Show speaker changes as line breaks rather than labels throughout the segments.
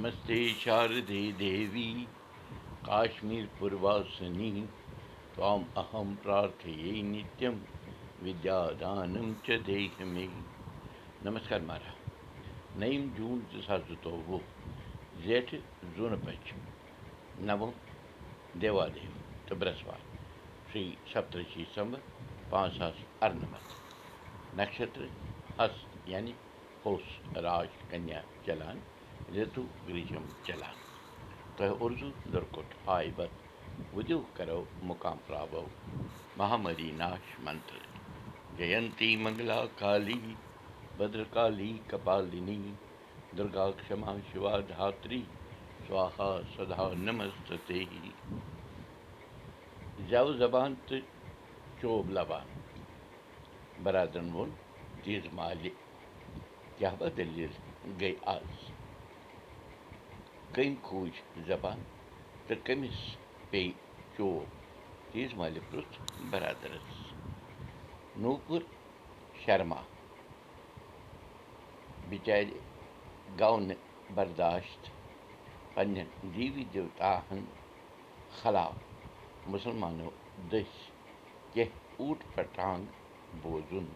नमस्ते शारदे देवी। काश्मीरपूर्वासिनी त्वाम् अहं प्रार्थये नित्यं विद्यादानं च देह मे नमस्कार मारा। नईं जून दो हज़ार सतोवो जेठ जून पंच नव देवादेव तो बृहस्पति श्री सप्तषि संवर पाँच सात अर्नमत नक्षत्र हस्त यानी होश राज कन्या चलान کرو مُقام پراوو مہامری ناش منتر جینتی منگلا کالی بدرکالی کپالنی دُرگا کما زٮ۪و زبان تہٕ چوب لبان گٔے آز کٔمۍ کھوٗج زبان تہٕ کٔمِس پیٚیہِ چوب تیٖژ مالہِ پرُٛژھ برادرس نوٗپُر شرما بِچارِ گوٚو نہٕ برداشت پننٮ۪ن دیوی دیوتاہن خلاف مُسلمانو دٔسۍ کینٛہہ اوٗٹ پٹانٛگ بوزُن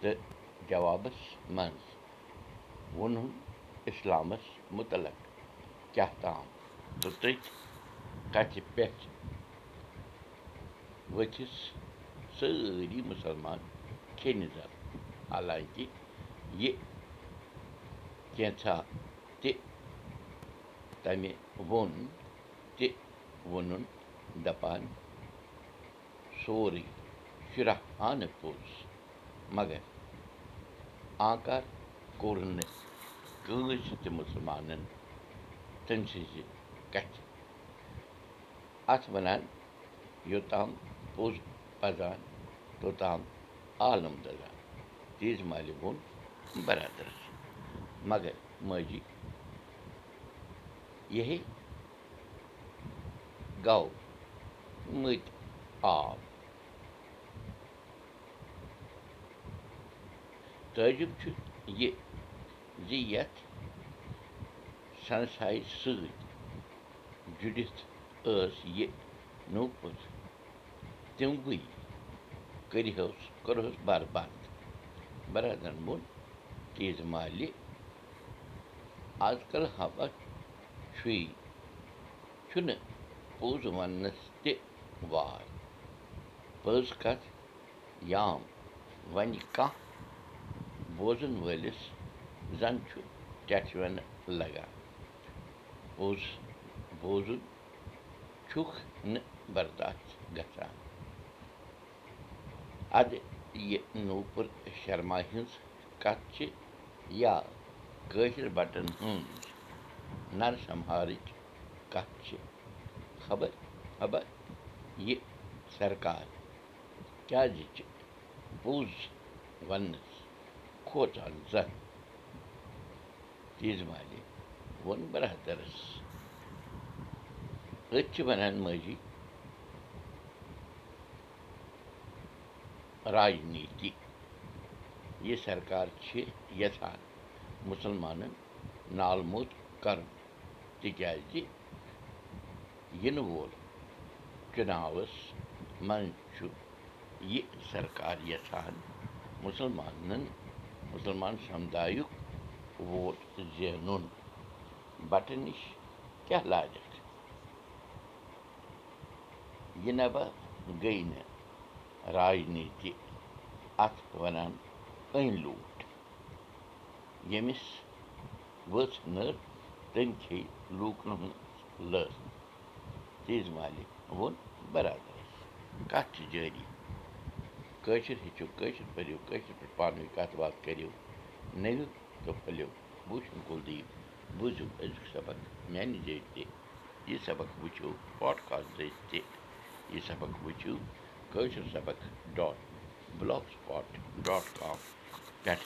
تہٕ جوابس منٛز ووٚنُن اِسلامس مُتعلق کیٛاہ تام تہٕ تٔتھۍ کتھِ پٮ۪ٹھ ؤتھِس سٲری مُسلمان کھیٚنہِ زر حالانکہِ یہِ کینٛژھا تہِ تمہِ ووٚن تہِ ووٚنُن دپان سورُے شُراہ آنہٕ پوٚز مگر آنکار کوٚر نہٕ کٲنٛسہِ تہِ مُسلمانن تٔمۍ سٕنٛزِ کتھِ اتھ ونان یوٚتام پوٚز پزان توٚتام عالم دزان تیز مالہِ ووٚن برادرس مگر ماجی یہِ گوٚو مٔتۍ آب تعجِب چھُ یہِ زِ یتھ سنسایہِ سۭتۍ جُڑِتھ ٲس یہِ نوٚپُر تِموٕے کٔرہوس کوٚرہوس برباد برادرن ووٚن تیٖژ مالہِ آز کل ہوا چھُے چھُنہٕ پوٚز وننس تہِ واے پٔز کتھ یام وۄنۍ کانٛہہ بوزن وٲلِس زن چھُ ٹٮ۪ٹھوَنہٕ لگان پوٚز بوزُن چھُکھ نہٕ برداشت گژھان اَدٕ یہِ نوٗپُر شرما ہِنٛز کتھ چھِ یا کٲشِر بٹن ہٕنٛز نرسمہارٕچ کتھ چھِ خبر خبر یہِ سرکار. کیٛازِ چھِ پوٚز وننس کھوژان زن. تیٖژ مالہِ ووٚن برادرس أتھۍ چھِ ونان ماجی راجنیتی یہِ سرکار چھِ یژھان مُسلمانن نال موٚت کرُن تِکیٛازِ یِنہٕ وول چُناوس منٛز چھُ یہِ سرکار یژھان مُسلمانن مُسلمان سمدایُک ووٹ زینُن بٹہٕ نِش کیٛاہ لاجکھ یہِ نبا گٔے نہٕ راجنیتی اتھ ونان أنۍ لوٗٹھ ییٚمِس ؤژھ نٔر تٔمۍ کھے لوٗکن ہٕنٛز لٔر تیز مالہِ ووٚن برادرس کتھ چھِ جٲری کٲشِر ہیٚچھِو کٲشِر پٔرِو کٲشِر پٲٹھۍ پانہٕ ؤنۍ کتھ باتھ کٔرِو نٔوِو تہٕ پھٔلِو بوٗشن کُلدیٖپ بوٗزِو أزیُک سبق ذٔریعہِ تہِ یہِ سبق وٕچھِو پاڈکاسٹ ذٔریعہِ تہِ یہِ سبق وٕچھِو کٲشِر سبق dot blogspot dot com پٮ۪ٹھ